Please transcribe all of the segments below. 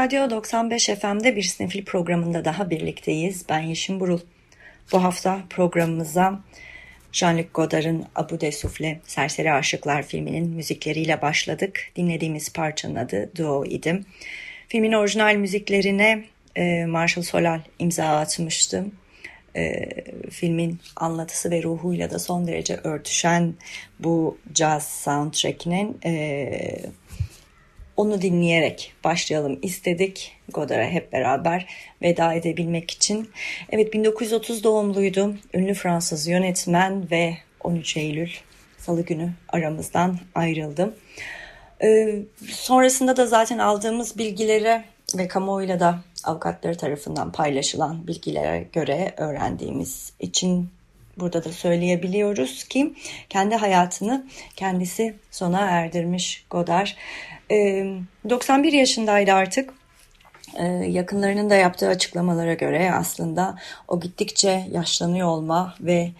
Radyo 95 FM'de bir sinefil programında daha birlikteyiz. Ben Yeşim Burul. Bu hafta programımıza Jean-Luc Godard'ın Abu de Souffle, Serseri Aşıklar filminin müzikleriyle başladık. Dinlediğimiz parçanın adı Duo idi. Filmin orijinal müziklerine e, Marshall Solal imza atmıştı. E, filmin anlatısı ve ruhuyla da son derece örtüşen bu jazz soundtrack'inin e, onu dinleyerek başlayalım istedik Godard'a hep beraber veda edebilmek için. Evet 1930 doğumluydu. Ünlü Fransız yönetmen ve 13 Eylül Salı günü aramızdan ayrıldı. Ee, sonrasında da zaten aldığımız bilgilere ve kamuoyuyla da avukatları tarafından paylaşılan bilgilere göre öğrendiğimiz için burada da söyleyebiliyoruz ki kendi hayatını kendisi sona erdirmiş Godard. 91 yaşındaydı artık. Yakınlarının da yaptığı açıklamalara göre aslında o gittikçe yaşlanıyor olma ve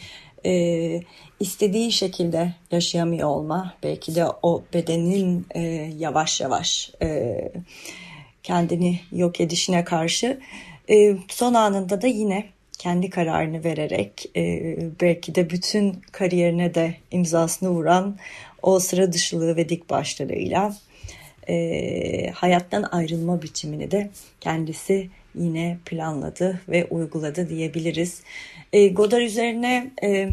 istediği şekilde yaşayamıyor olma belki de o bedenin yavaş yavaş kendini yok edişine karşı son anında da yine kendi kararını vererek belki de bütün kariyerine de imzasını vuran o sıra dışılığı ve dik başlarıyla e, hayattan ayrılma biçimini de kendisi yine planladı ve uyguladı diyebiliriz. E, Godard üzerine e,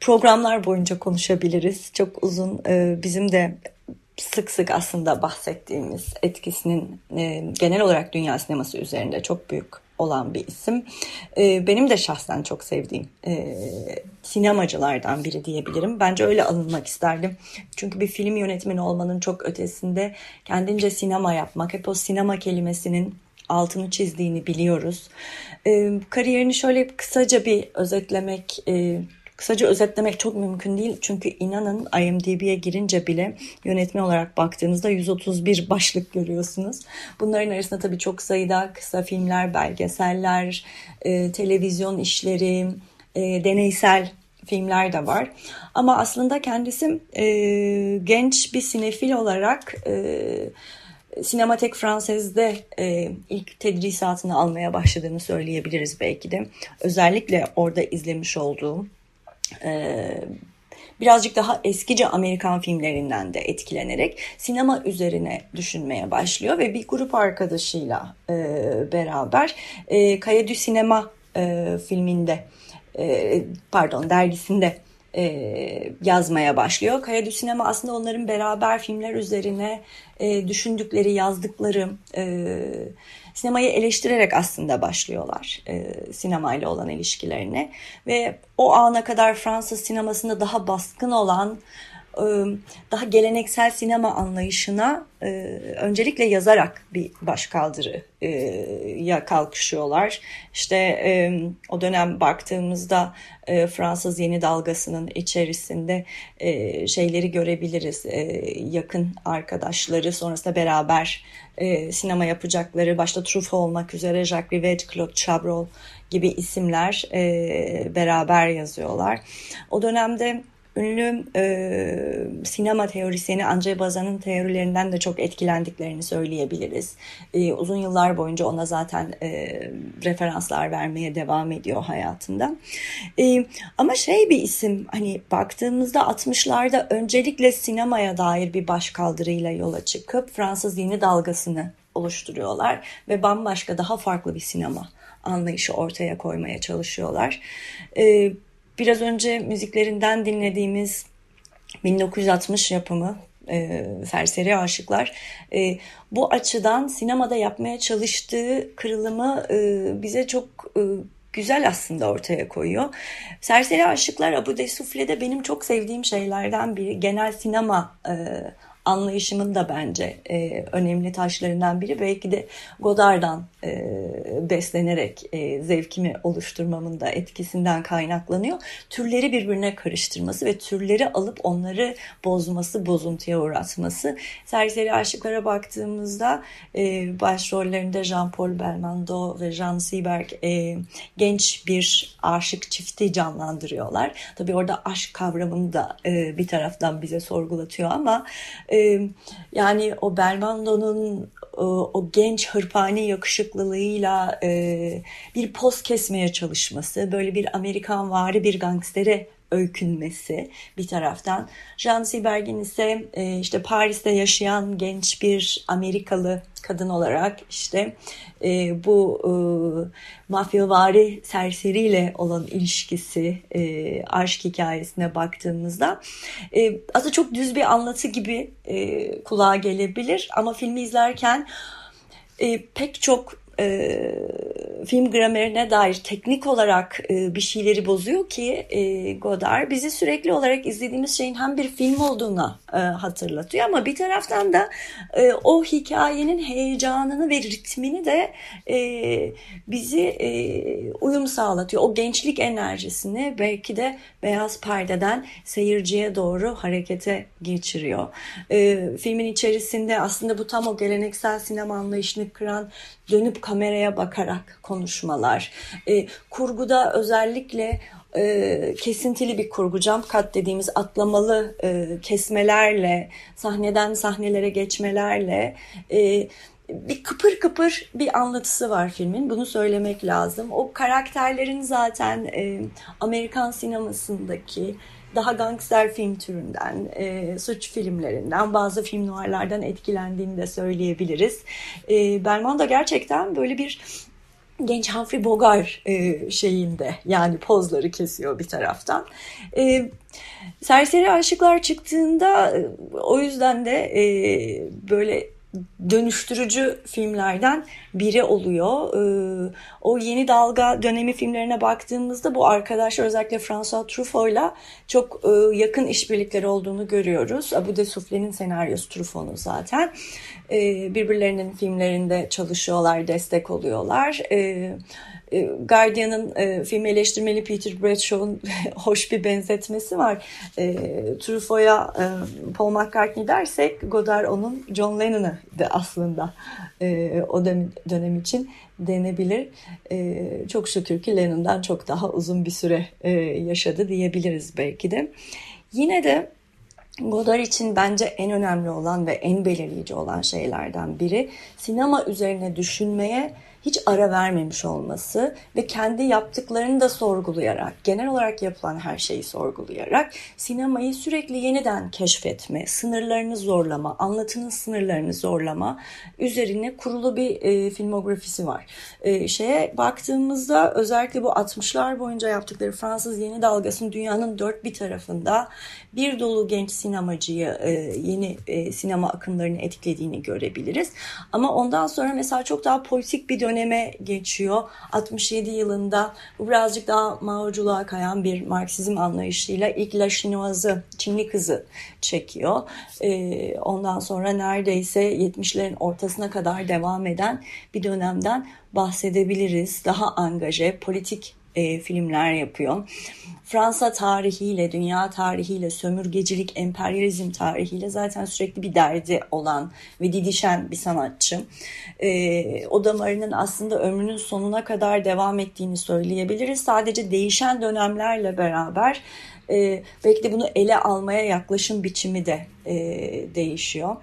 programlar boyunca konuşabiliriz. Çok uzun e, bizim de sık sık aslında bahsettiğimiz etkisinin e, genel olarak dünya sineması üzerinde çok büyük olan bir isim. E, benim de şahsen çok sevdiğim e, sinemacılardan biri diyebilirim. Bence öyle alınmak isterdim. Çünkü bir film yönetmeni olmanın çok ötesinde kendince sinema yapmak, hep o sinema kelimesinin altını çizdiğini biliyoruz. E, kariyerini şöyle kısaca bir özetlemek e, Kısaca özetlemek çok mümkün değil çünkü inanın IMDb'ye girince bile yönetmen olarak baktığınızda 131 başlık görüyorsunuz. Bunların arasında tabii çok sayıda kısa filmler, belgeseller, e, televizyon işleri, e, deneysel filmler de var. Ama aslında kendisi e, genç bir sinefil olarak e, Sinematek Fransız'da e, ilk tedrisatını almaya başladığını söyleyebiliriz belki de. Özellikle orada izlemiş olduğum ee, birazcık daha eskice Amerikan filmlerinden de etkilenerek sinema üzerine düşünmeye başlıyor ve bir grup arkadaşıyla e, beraber e, Kaya Sinema e, filminde e, pardon dergisinde e, yazmaya başlıyor. Kaya du Sinema aslında onların beraber filmler üzerine e, düşündükleri, yazdıkları e, sinemayı eleştirerek aslında başlıyorlar e, sinemayla olan ilişkilerini. Ve o ana kadar Fransız sinemasında daha baskın olan daha geleneksel sinema anlayışına öncelikle yazarak bir başkaldırıya kalkışıyorlar. İşte o dönem baktığımızda Fransız yeni dalgasının içerisinde şeyleri görebiliriz. Yakın arkadaşları sonrasında beraber sinema yapacakları başta Truffaut olmak üzere Jacques Rivette, Claude Chabrol gibi isimler beraber yazıyorlar. O dönemde ünlü e, sinema teorisyeni André Bazin'in teorilerinden de çok etkilendiklerini söyleyebiliriz. E, uzun yıllar boyunca ona zaten e, referanslar vermeye devam ediyor hayatında. E, ama şey bir isim hani baktığımızda 60'larda öncelikle sinemaya dair bir başkaldırıyla yola çıkıp Fransız yeni dalgasını oluşturuyorlar ve bambaşka daha farklı bir sinema anlayışı ortaya koymaya çalışıyorlar. E, Biraz önce müziklerinden dinlediğimiz 1960 yapımı e, Serseri Aşıklar e, bu açıdan sinemada yapmaya çalıştığı kırılımı e, bize çok e, güzel aslında ortaya koyuyor. Serseri Aşıklar Abu de Sufle'de benim çok sevdiğim şeylerden biri genel sinema e, anlayışımın da bence e, önemli taşlarından biri. Belki de Godard'dan e, beslenerek e, zevkimi oluşturmamın da etkisinden kaynaklanıyor. Türleri birbirine karıştırması ve türleri alıp onları bozması, bozuntuya uğratması. Serseri Aşıklara baktığımızda e, başrollerinde Jean-Paul Belmondo ve Jean Seberg e, genç bir aşık çifti canlandırıyorlar. Tabii orada aşk kavramını da e, bir taraftan bize sorgulatıyor ama e, yani o Belmondo'nun o, o genç hırpani yakışıklılığıyla e, bir poz kesmeye çalışması, böyle bir Amerikan vari bir gangstere öykünmesi bir taraftan. Jean Seberg'in ise e, işte Paris'te yaşayan genç bir Amerikalı kadın olarak işte e, bu e, mafyavari serseriyle olan ilişkisi e, aşk hikayesine baktığımızda e, aslında çok düz bir anlatı gibi e, kulağa gelebilir ama filmi izlerken e, pek çok e, film gramerine dair teknik olarak e, bir şeyleri bozuyor ki e, Godard bizi sürekli olarak izlediğimiz şeyin hem bir film olduğuna e, hatırlatıyor ama bir taraftan da e, o hikayenin heyecanını ve ritmini de e, bizi e, uyum sağlatıyor. O gençlik enerjisini belki de beyaz perdeden seyirciye doğru harekete geçiriyor. E, filmin içerisinde aslında bu tam o geleneksel sinema anlayışını kıran dönüp kameraya bakarak konuşmalar. E, kurguda özellikle e, kesintili bir kurgu, jump cut dediğimiz atlamalı e, kesmelerle, sahneden sahnelere geçmelerle e, bir kıpır kıpır bir anlatısı var filmin. Bunu söylemek lazım. O karakterlerin zaten e, Amerikan sinemasındaki daha gangster film türünden, e, suç filmlerinden, bazı film noirlerden etkilendiğini de söyleyebiliriz. E, Belmondo gerçekten böyle bir genç Humphrey Bogart e, şeyinde yani pozları kesiyor bir taraftan. E, Serseri Aşıklar çıktığında e, o yüzden de e, böyle dönüştürücü filmlerden biri oluyor. Ee, o yeni dalga dönemi filmlerine baktığımızda bu arkadaşlar özellikle François Truffaut'la çok e, yakın işbirlikleri olduğunu görüyoruz. Abu de Souffle'nin senaryosu Truffaut'un zaten. Ee, birbirlerinin filmlerinde çalışıyorlar, destek oluyorlar. Ee, e, Guardian'ın e, film eleştirmeni Peter Bradshaw'un hoş bir benzetmesi var. E, Truffaut'a e, Paul McCartney dersek Godard onun John Lennon'ı aslında e, o dönem, dönem için denebilir. E, çok şükür ki Lennon'dan çok daha uzun bir süre e, yaşadı diyebiliriz belki de. Yine de Godard için bence en önemli olan ve en belirleyici olan şeylerden biri sinema üzerine düşünmeye hiç ara vermemiş olması ve kendi yaptıklarını da sorgulayarak, genel olarak yapılan her şeyi sorgulayarak sinemayı sürekli yeniden keşfetme, sınırlarını zorlama, anlatının sınırlarını zorlama üzerine kurulu bir e, filmografisi var. E, şeye baktığımızda özellikle bu 60'lar boyunca yaptıkları Fransız yeni dalgasının dünyanın dört bir tarafında bir dolu genç sinemacıyı e, yeni e, sinema akımlarını etkilediğini görebiliriz. Ama ondan sonra mesela çok daha politik bir döneme geçiyor. 67 yılında bu birazcık daha Mao'culuğa kayan bir Marksizm anlayışıyla ilk La Chinoise'ı, Çinli kızı çekiyor. E, ondan sonra neredeyse 70'lerin ortasına kadar devam eden bir dönemden bahsedebiliriz. Daha angaje, politik e, filmler yapıyor. Fransa tarihiyle, dünya tarihiyle, sömürgecilik, emperyalizm tarihiyle zaten sürekli bir derdi olan ve didişen bir sanatçı. E, o damarının aslında ömrünün sonuna kadar devam ettiğini söyleyebiliriz. Sadece değişen dönemlerle beraber e, belki de bunu ele almaya yaklaşım biçimi de e, değişiyor.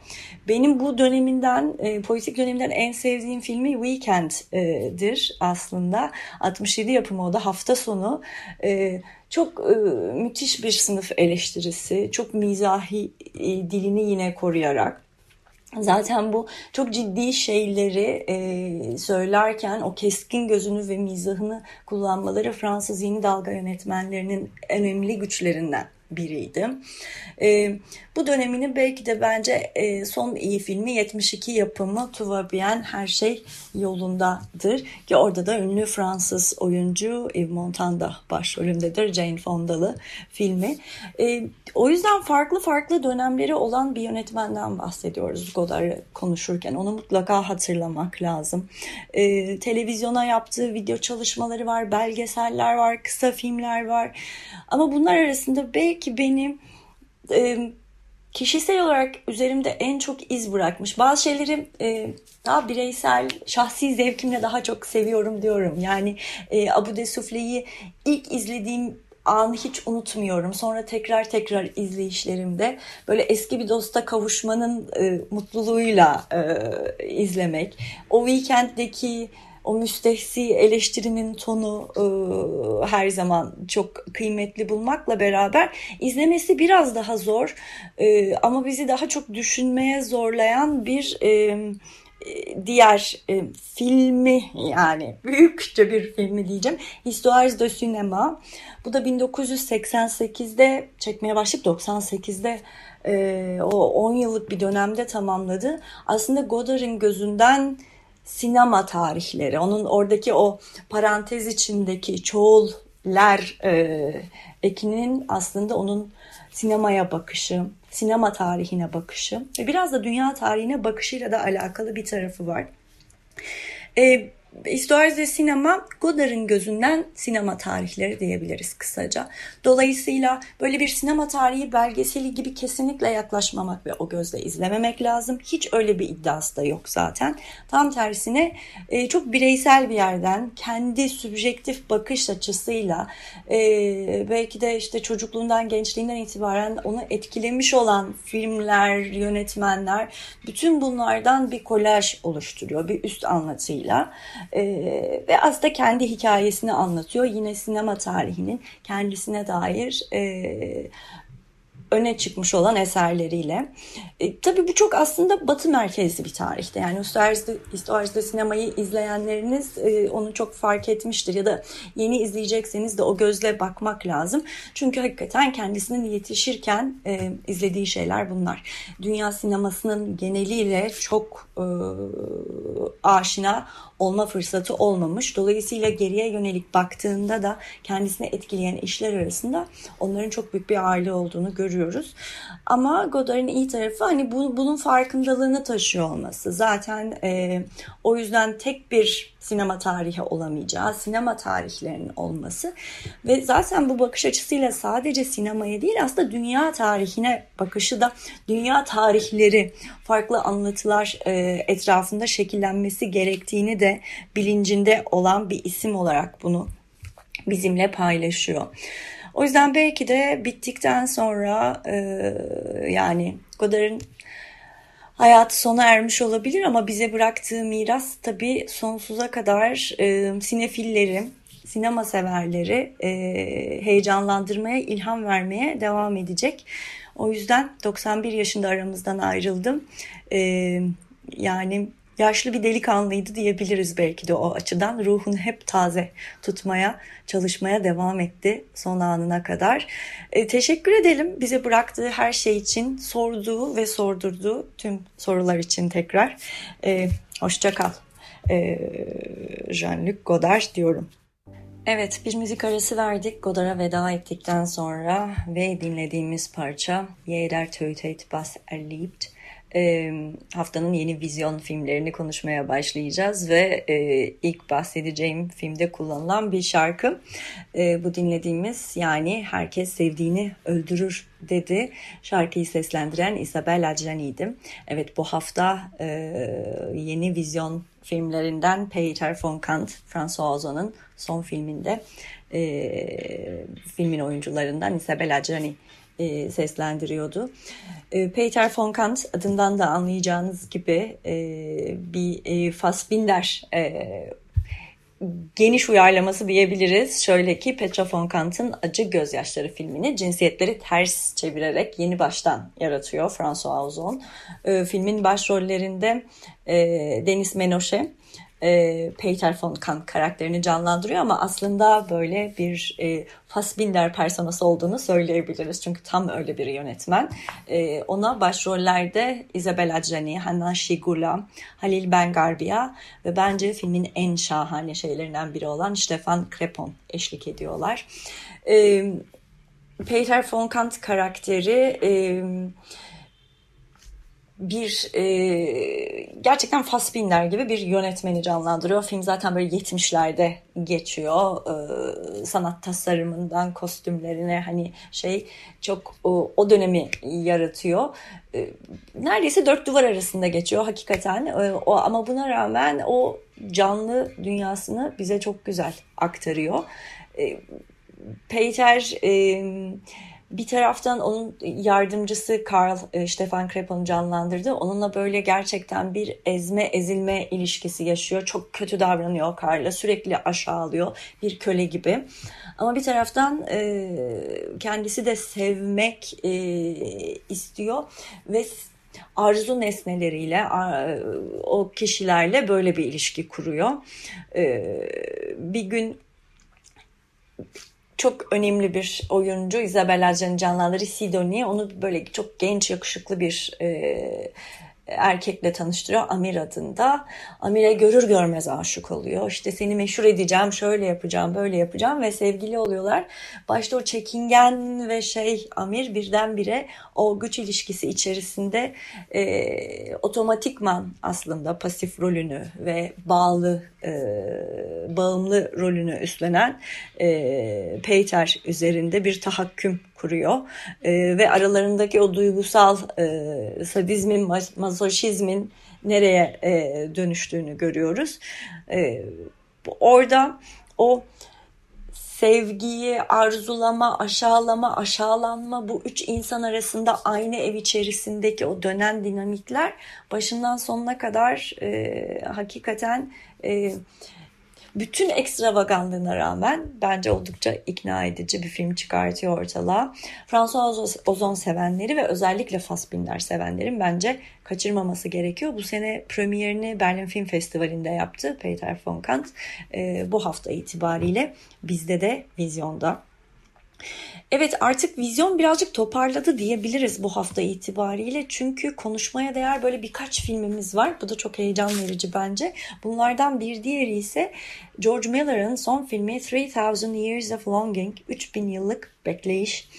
Benim bu döneminden, e, politik döneminden en sevdiğim filmi Weekend'dir aslında. 67 yapımı o da hafta sonu. E, çok e, müthiş bir sınıf eleştirisi, çok mizahi e, dilini yine koruyarak Zaten bu çok ciddi şeyleri e, söylerken o keskin gözünü ve mizahını kullanmaları Fransız yeni dalga yönetmenlerinin önemli güçlerinden biriydi. E, bu döneminin belki de bence e, son iyi filmi 72 yapımı Tuva Bien Her Şey Yolundadır. Ki orada da ünlü Fransız oyuncu Yves Montand başrolündedir. Jane Fonda'lı filmi. E, o yüzden farklı farklı dönemleri olan bir yönetmenden bahsediyoruz Godard'ı konuşurken. Onu mutlaka hatırlamak lazım. E, televizyona yaptığı video çalışmaları var, belgeseller var, kısa filmler var. Ama bunlar arasında belki benim e, kişisel olarak üzerimde en çok iz bırakmış. Bazı şeyleri e, daha bireysel, şahsi zevkimle daha çok seviyorum diyorum. Yani e, Abu de Sufle'yi ilk izlediğim anı hiç unutmuyorum. Sonra tekrar tekrar izleyişlerimde böyle eski bir dosta kavuşmanın e, mutluluğuyla e, izlemek. O weekenddeki o müstehsi eleştirinin tonu e, her zaman çok kıymetli bulmakla beraber izlemesi biraz daha zor e, ama bizi daha çok düşünmeye zorlayan bir e, diğer e, filmi yani büyükçe bir filmi diyeceğim. Histoire de Cinema. Bu da 1988'de çekmeye başlayıp 98'de e, o 10 yıllık bir dönemde tamamladı. Aslında Godard'ın gözünden sinema tarihleri, onun oradaki o parantez içindeki çoğullar e, ekinin aslında onun sinemaya bakışı, sinema tarihine bakışı ve biraz da dünya tarihine bakışıyla da alakalı bir tarafı var. E, Histoire de Sinema, Godard'ın gözünden sinema tarihleri diyebiliriz kısaca. Dolayısıyla böyle bir sinema tarihi belgeseli gibi kesinlikle yaklaşmamak ve o gözle izlememek lazım. Hiç öyle bir iddiası da yok zaten. Tam tersine e, çok bireysel bir yerden kendi subjektif bakış açısıyla e, belki de işte çocukluğundan gençliğinden itibaren onu etkilemiş olan filmler, yönetmenler bütün bunlardan bir kolaj oluşturuyor bir üst anlatıyla. E, ve aslında kendi hikayesini anlatıyor. Yine sinema tarihinin kendisine dair e, öne çıkmış olan eserleriyle. E, tabii bu çok aslında batı merkezli bir tarihte. Yani Historis'de sinemayı izleyenleriniz e, onu çok fark etmiştir. Ya da yeni izleyecekseniz de o gözle bakmak lazım. Çünkü hakikaten kendisinin yetişirken e, izlediği şeyler bunlar. Dünya sinemasının geneliyle çok e, aşina olma fırsatı olmamış. Dolayısıyla geriye yönelik baktığında da kendisine etkileyen işler arasında onların çok büyük bir ağırlığı olduğunu görüyoruz. Ama Godard'ın iyi tarafı hani bu, bunun farkındalığını taşıyor olması. Zaten e, o yüzden tek bir sinema tarihi olamayacağı, sinema tarihlerinin olması ve zaten bu bakış açısıyla sadece sinemaya değil aslında dünya tarihine bakışı da dünya tarihleri farklı anlatılar e, etrafında şekillenmesi gerektiğini de bilincinde olan bir isim olarak bunu bizimle paylaşıyor. O yüzden belki de bittikten sonra e, yani Godard'ın hayatı sona ermiş olabilir ama bize bıraktığı miras tabii sonsuza kadar e, sinefilleri, sinema severleri e, heyecanlandırmaya, ilham vermeye devam edecek. O yüzden 91 yaşında aramızdan ayrıldım. E, yani yaşlı bir delikanlıydı diyebiliriz belki de o açıdan. Ruhunu hep taze tutmaya, çalışmaya devam etti son anına kadar. E, teşekkür edelim bize bıraktığı her şey için, sorduğu ve sordurduğu tüm sorular için tekrar. E, hoşça kal. E, Jean-Luc Godard diyorum. Evet bir müzik arası verdik Godard'a veda ettikten sonra ve dinlediğimiz parça Jeder tötet was erlebt haftanın yeni vizyon filmlerini konuşmaya başlayacağız ve e, ilk bahsedeceğim filmde kullanılan bir şarkı. E, bu dinlediğimiz yani herkes sevdiğini öldürür dedi. Şarkıyı seslendiren Isabel Adjani'ydi. Evet bu hafta e, yeni vizyon filmlerinden Peter von Kant, François Ozon'un son filminde filmin oyuncularından Isabel Adjani e, seslendiriyordu. E, Peter von Kant adından da anlayacağınız gibi e, bir e, Fassbinder e, geniş uyarlaması diyebiliriz. Şöyle ki Petra von Kant'ın Acı Gözyaşları filmini cinsiyetleri ters çevirerek yeni baştan yaratıyor François Ozon. E, filmin başrollerinde e, Denis Menochet, e, Peter von Kant karakterini canlandırıyor ama aslında böyle bir e, Fassbinder personası olduğunu söyleyebiliriz. Çünkü tam öyle bir yönetmen. E, ona başrollerde Isabella Adjani, Hanna Şigula, Halil Bengarbiya ve bence filmin en şahane şeylerinden biri olan Stefan Krepon eşlik ediyorlar. E, Peter von Kant karakteri... E, bir e, gerçekten Fassbinder gibi bir yönetmeni canlandırıyor. Film zaten böyle 70'lerde geçiyor. E, sanat tasarımından kostümlerine hani şey çok o, o dönemi yaratıyor. E, neredeyse dört duvar arasında geçiyor hakikaten. E, o ama buna rağmen o canlı dünyasını bize çok güzel aktarıyor. E, Peter e, bir taraftan onun yardımcısı Karl e, Stefan Krepon'u canlandırdı. Onunla böyle gerçekten bir ezme ezilme ilişkisi yaşıyor. Çok kötü davranıyor Karl'a. Sürekli aşağılıyor. Bir köle gibi. Ama bir taraftan e, kendisi de sevmek e, istiyor ve arzu nesneleriyle o kişilerle böyle bir ilişki kuruyor. Bir gün çok önemli bir oyuncu Isabella Adjani canlandırı Sidonie. Onu böyle çok genç yakışıklı bir e, erkekle tanıştırıyor Amir adında. Amir'e görür görmez aşık oluyor. İşte seni meşhur edeceğim, şöyle yapacağım, böyle yapacağım ve sevgili oluyorlar. Başta o çekingen ve şey Amir birdenbire o güç ilişkisi içerisinde e, otomatikman aslında pasif rolünü ve bağlı e, bağımlı rolünü üstlenen e, Peter üzerinde bir tahakküm kuruyor e, ve aralarındaki o duygusal e, sadizmin, mazoşizmin nereye e, dönüştüğünü görüyoruz. E, orada o sevgiyi, arzulama, aşağılama, aşağılanma bu üç insan arasında aynı ev içerisindeki o dönen dinamikler başından sonuna kadar e, hakikaten e, bütün ekstravaganlığına rağmen bence oldukça ikna edici bir film çıkartıyor ortalığa. François Ozon sevenleri ve özellikle Fassbinder sevenlerin bence kaçırmaması gerekiyor. Bu sene premierini Berlin Film Festivali'nde yaptı Peter von Kant. E, bu hafta itibariyle bizde de vizyonda. Evet artık vizyon birazcık toparladı diyebiliriz bu hafta itibariyle. Çünkü konuşmaya değer böyle birkaç filmimiz var. Bu da çok heyecan verici bence. Bunlardan bir diğeri ise George Miller'ın son filmi 3000 Years of Longing, 3000 yıllık bekleyiş.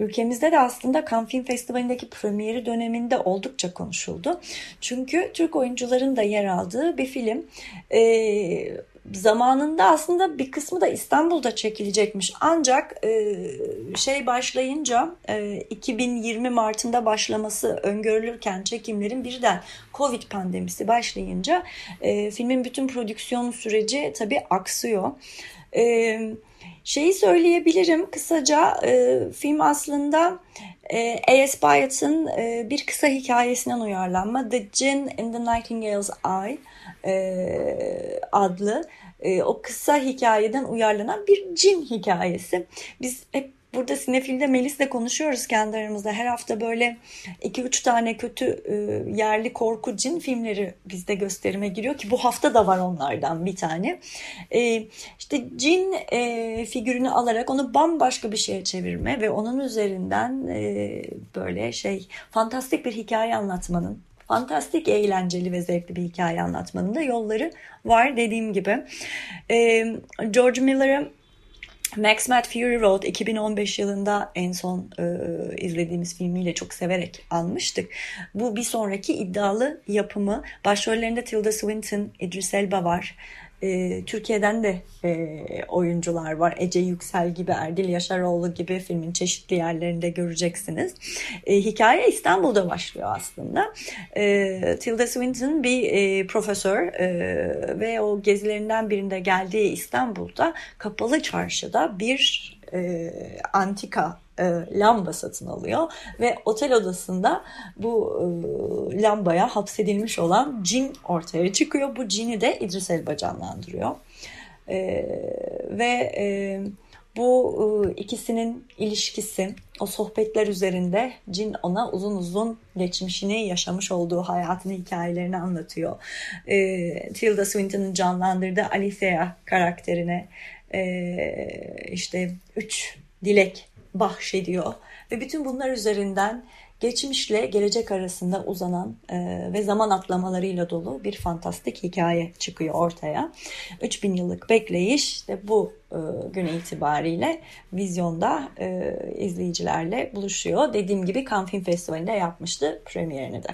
Ülkemizde de aslında Cannes Film Festivali'ndeki premieri döneminde oldukça konuşuldu. Çünkü Türk oyuncuların da yer aldığı bir film. Ee, zamanında aslında bir kısmı da İstanbul'da çekilecekmiş. Ancak e, şey başlayınca e, 2020 Mart'ında başlaması öngörülürken çekimlerin birden Covid pandemisi başlayınca e, filmin bütün prodüksiyon süreci tabii aksıyor. E, şeyi söyleyebilirim kısaca e, film aslında e, A.S. Byatt'ın e, bir kısa hikayesinden uyarlanma The Gin in the Nightingale's Eye e, adlı e, o kısa hikayeden uyarlanan bir cin hikayesi. Biz hep burada sinefilde Melis'le konuşuyoruz kendi aramızda. Her hafta böyle 2-3 tane kötü e, yerli korku cin filmleri bizde gösterime giriyor ki bu hafta da var onlardan bir tane. E, işte cin e, figürünü alarak onu bambaşka bir şeye çevirme ve onun üzerinden e, böyle şey fantastik bir hikaye anlatmanın fantastik, eğlenceli ve zevkli bir hikaye anlatmanın da yolları var dediğim gibi. Ee, George Miller'ı Max Mad Fury Road 2015 yılında en son e, izlediğimiz filmiyle çok severek almıştık. Bu bir sonraki iddialı yapımı. Başrollerinde Tilda Swinton, Idris Elba var. E, Türkiye'den de e, oyuncular var. Ece Yüksel gibi, Erdil Yaşaroğlu gibi filmin çeşitli yerlerinde göreceksiniz. E, hikaye İstanbul'da başlıyor aslında. E, Tilda Swinton bir e, profesör e, ve o gezilerinden birinde geldiği İstanbul'da kapalı çarşıda bir e, antika e, lamba satın alıyor ve otel odasında bu e, lambaya hapsedilmiş olan cin ortaya çıkıyor. Bu cini de İdris Elba canlandırıyor. E, ve e, bu e, ikisinin ilişkisi o sohbetler üzerinde Cin ona uzun uzun geçmişini, yaşamış olduğu hayatını, hikayelerini anlatıyor. E, Tilda Swinton'ın canlandırdığı Alicia karakterine e, işte üç dilek bahşediyor. Ve bütün bunlar üzerinden geçmişle gelecek arasında uzanan e, ve zaman atlamalarıyla dolu bir fantastik hikaye çıkıyor ortaya. 3000 yıllık bekleyiş de bu e, gün itibariyle vizyonda e, izleyicilerle buluşuyor. Dediğim gibi Cannes Film Festivali'nde yapmıştı premierini de.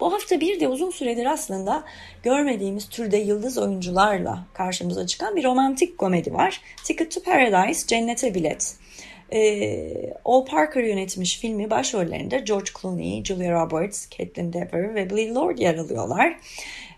Bu hafta bir de uzun süredir aslında görmediğimiz türde yıldız oyuncularla karşımıza çıkan bir romantik komedi var. Ticket to Paradise, Cennete Bilet. E, Ol Parker yönetmiş filmi başrollerinde George Clooney, Julia Roberts, Caitlin Dever ve Billy Lord yer alıyorlar.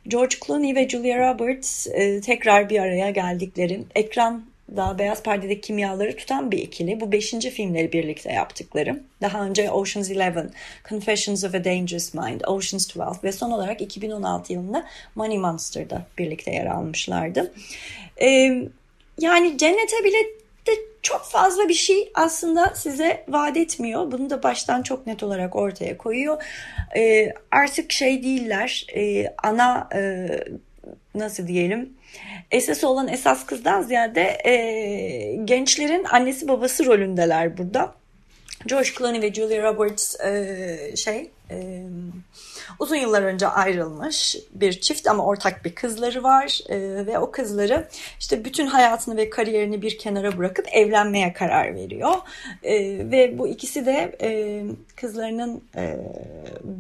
George Clooney ve Julia Roberts e, tekrar bir araya geldikleri ekran daha beyaz perdede kimyaları tutan bir ikili. Bu beşinci filmleri birlikte yaptıkları. Daha önce Ocean's Eleven, Confessions of a Dangerous Mind, Ocean's 12 ve son olarak 2016 yılında Money Monster'da birlikte yer almışlardı. Ee, yani cennete bile çok fazla bir şey aslında size vaat etmiyor. Bunu da baştan çok net olarak ortaya koyuyor. E, artık şey değiller, e, ana e, nasıl diyelim esas olan esas kızdan ziyade e, gençlerin annesi babası rolündeler burada. George Clooney ve Julia Roberts e, şey e, uzun yıllar önce ayrılmış bir çift ama ortak bir kızları var e, ve o kızları işte bütün hayatını ve kariyerini bir kenara bırakıp evlenmeye karar veriyor e, ve bu ikisi de e, kızlarının e,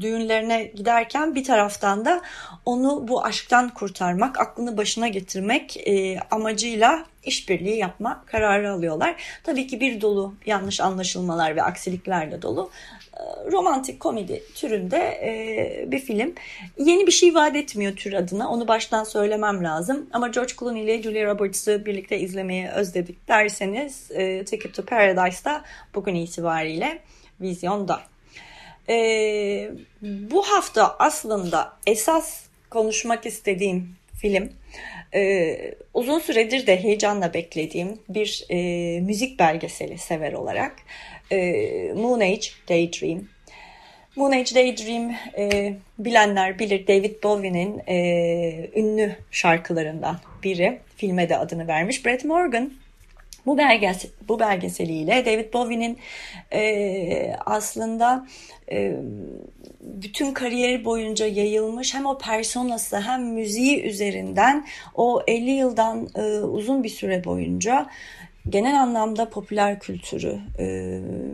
düğünlerine giderken bir taraftan da onu bu aşktan kurtarmak, aklını başına getirmek e, amacıyla işbirliği yapma kararı alıyorlar. Tabii ki bir dolu yanlış anlaşılmalar ve aksiliklerle dolu romantik komedi türünde e, bir film. Yeni bir şey vaat etmiyor tür adına. Onu baştan söylemem lazım. Ama George Clooney ile Julia Roberts'ı birlikte izlemeyi özledik derseniz e, Ticket to Paradise'da bugün itibariyle vizyonda. bu hafta aslında esas konuşmak istediğim film uzun süredir de heyecanla beklediğim bir müzik belgeseli sever olarak e, Moon Age Daydream. Moon Age Daydream e, bilenler bilir David Bowie'nin e, ünlü şarkılarından biri. Filme de adını vermiş. Brett Morgan bu, belges bu belgeseliyle David Bowie'nin e, aslında e, bütün kariyeri boyunca yayılmış hem o personası hem müziği üzerinden o 50 yıldan e, uzun bir süre boyunca genel anlamda popüler kültürü, e,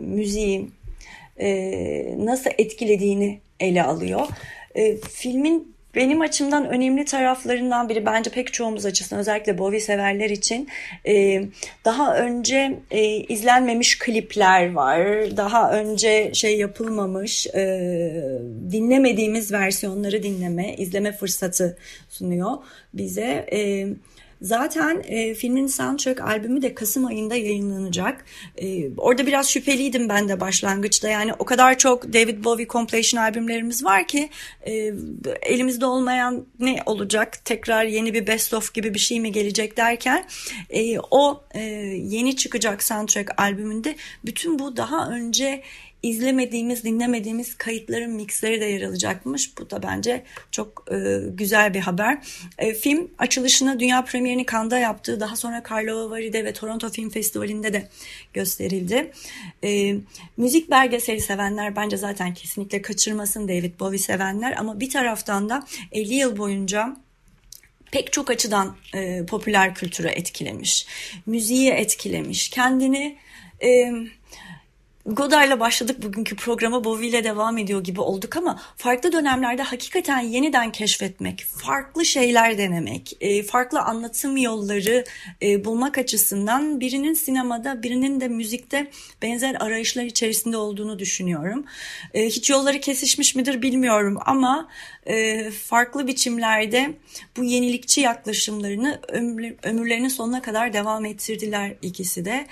müziği e, nasıl etkilediğini ele alıyor. E, filmin benim açımdan önemli taraflarından biri bence pek çoğumuz açısından özellikle Bowie severler için e, daha önce e, izlenmemiş klipler var. Daha önce şey yapılmamış e, dinlemediğimiz versiyonları dinleme, izleme fırsatı sunuyor bize. E, Zaten e, filmin soundtrack albümü de Kasım ayında yayınlanacak. E, orada biraz şüpheliydim ben de başlangıçta. Yani o kadar çok David Bowie compilation albümlerimiz var ki e, elimizde olmayan ne olacak? Tekrar yeni bir best of gibi bir şey mi gelecek derken e, o e, yeni çıkacak soundtrack albümünde bütün bu daha önce izlemediğimiz, dinlemediğimiz kayıtların mixleri de yer alacakmış. Bu da bence çok e, güzel bir haber. E, film açılışını dünya premierini Cannes'da yaptı. Daha sonra Karlovari'de ve Toronto Film Festivali'nde de gösterildi. E, müzik belgeseli sevenler bence zaten kesinlikle kaçırmasın David Bowie sevenler ama bir taraftan da 50 yıl boyunca pek çok açıdan e, popüler kültüre etkilemiş, müziği etkilemiş, kendini e, Godard'la başladık bugünkü programa Bowie ile devam ediyor gibi olduk ama farklı dönemlerde hakikaten yeniden keşfetmek, farklı şeyler denemek, e, farklı anlatım yolları e, bulmak açısından birinin sinemada birinin de müzikte benzer arayışlar içerisinde olduğunu düşünüyorum. E, hiç yolları kesişmiş midir bilmiyorum ama farklı biçimlerde bu yenilikçi yaklaşımlarını ömürlerinin sonuna kadar devam ettirdiler ikisi de.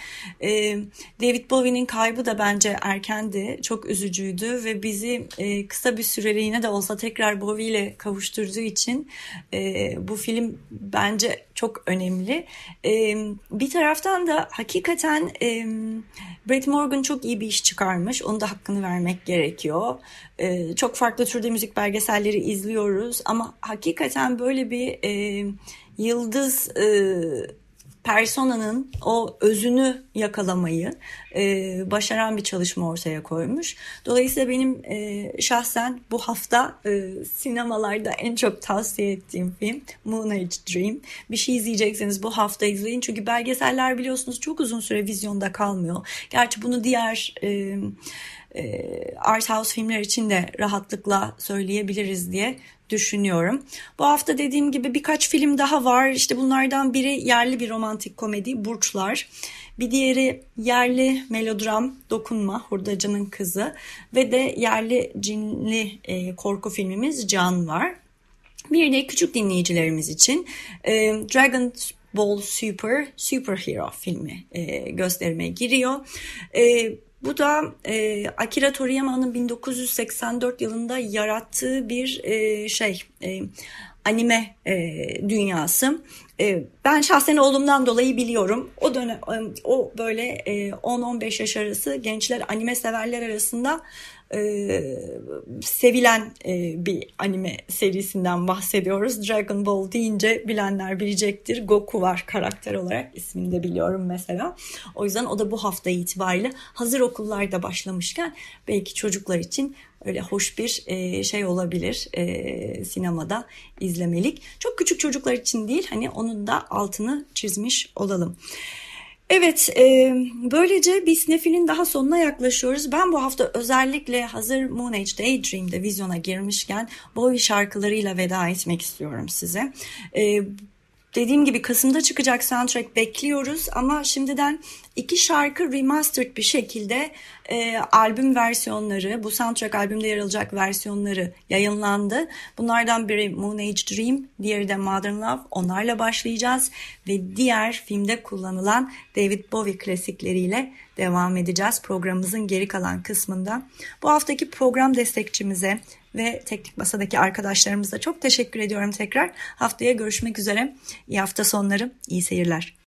David Bowie'nin kaybı da bence erkendi, çok üzücüydü ve bizi e, kısa bir süreliğine de olsa tekrar Bowie ile kavuşturduğu için e, bu film bence çok önemli. E, bir taraftan da hakikaten e, Brett Morgan çok iyi bir iş çıkarmış. Onun da hakkını vermek gerekiyor. E, çok farklı türde müzik belgeselleri izliyoruz ama hakikaten böyle bir e, yıldız e, personanın o özünü yakalamayı e, başaran bir çalışma ortaya koymuş. Dolayısıyla benim e, şahsen bu hafta e, sinemalarda en çok tavsiye ettiğim film Moonage Dream. Bir şey izleyecekseniz bu hafta izleyin. Çünkü belgeseller biliyorsunuz çok uzun süre vizyonda kalmıyor. Gerçi bunu diğer... E, e, art house filmler için de rahatlıkla söyleyebiliriz diye düşünüyorum. Bu hafta dediğim gibi birkaç film daha var. İşte bunlardan biri yerli bir romantik komedi Burçlar. Bir diğeri yerli melodram Dokunma Hurdacının Kızı ve de yerli cinli e, korku filmimiz Can var. Bir de küçük dinleyicilerimiz için e, Dragon Ball Super Superhero filmi e, gösterime giriyor. E, bu da e, Akira Toriyama'nın 1984 yılında yarattığı bir e, şey e, anime e, dünyası. E, ben şahsen oğlumdan dolayı biliyorum. O dönem o böyle e, 10-15 yaş arası gençler anime severler arasında e, sevilen e, bir anime serisinden bahsediyoruz. Dragon Ball deyince bilenler bilecektir. Goku var karakter olarak ismini de biliyorum mesela. O yüzden o da bu hafta itibariyle hazır okullarda başlamışken belki çocuklar için öyle hoş bir e, şey olabilir e, sinemada izlemelik. Çok küçük çocuklar için değil hani onun da altını çizmiş olalım. Evet, e, böylece bir sinefilin daha sonuna yaklaşıyoruz. Ben bu hafta özellikle hazır Moon Age Daydream'de vizyona girmişken Bowie şarkılarıyla veda etmek istiyorum size. E, dediğim gibi Kasım'da çıkacak soundtrack bekliyoruz ama şimdiden iki şarkı remastered bir şekilde e, albüm versiyonları, bu soundtrack albümde yer alacak versiyonları yayınlandı. Bunlardan biri Moon Age Dream, diğeri de Modern Love. Onlarla başlayacağız ve diğer filmde kullanılan David Bowie klasikleriyle devam edeceğiz programımızın geri kalan kısmında. Bu haftaki program destekçimize ve teknik masadaki arkadaşlarımıza çok teşekkür ediyorum tekrar. Haftaya görüşmek üzere. İyi hafta sonları, iyi seyirler.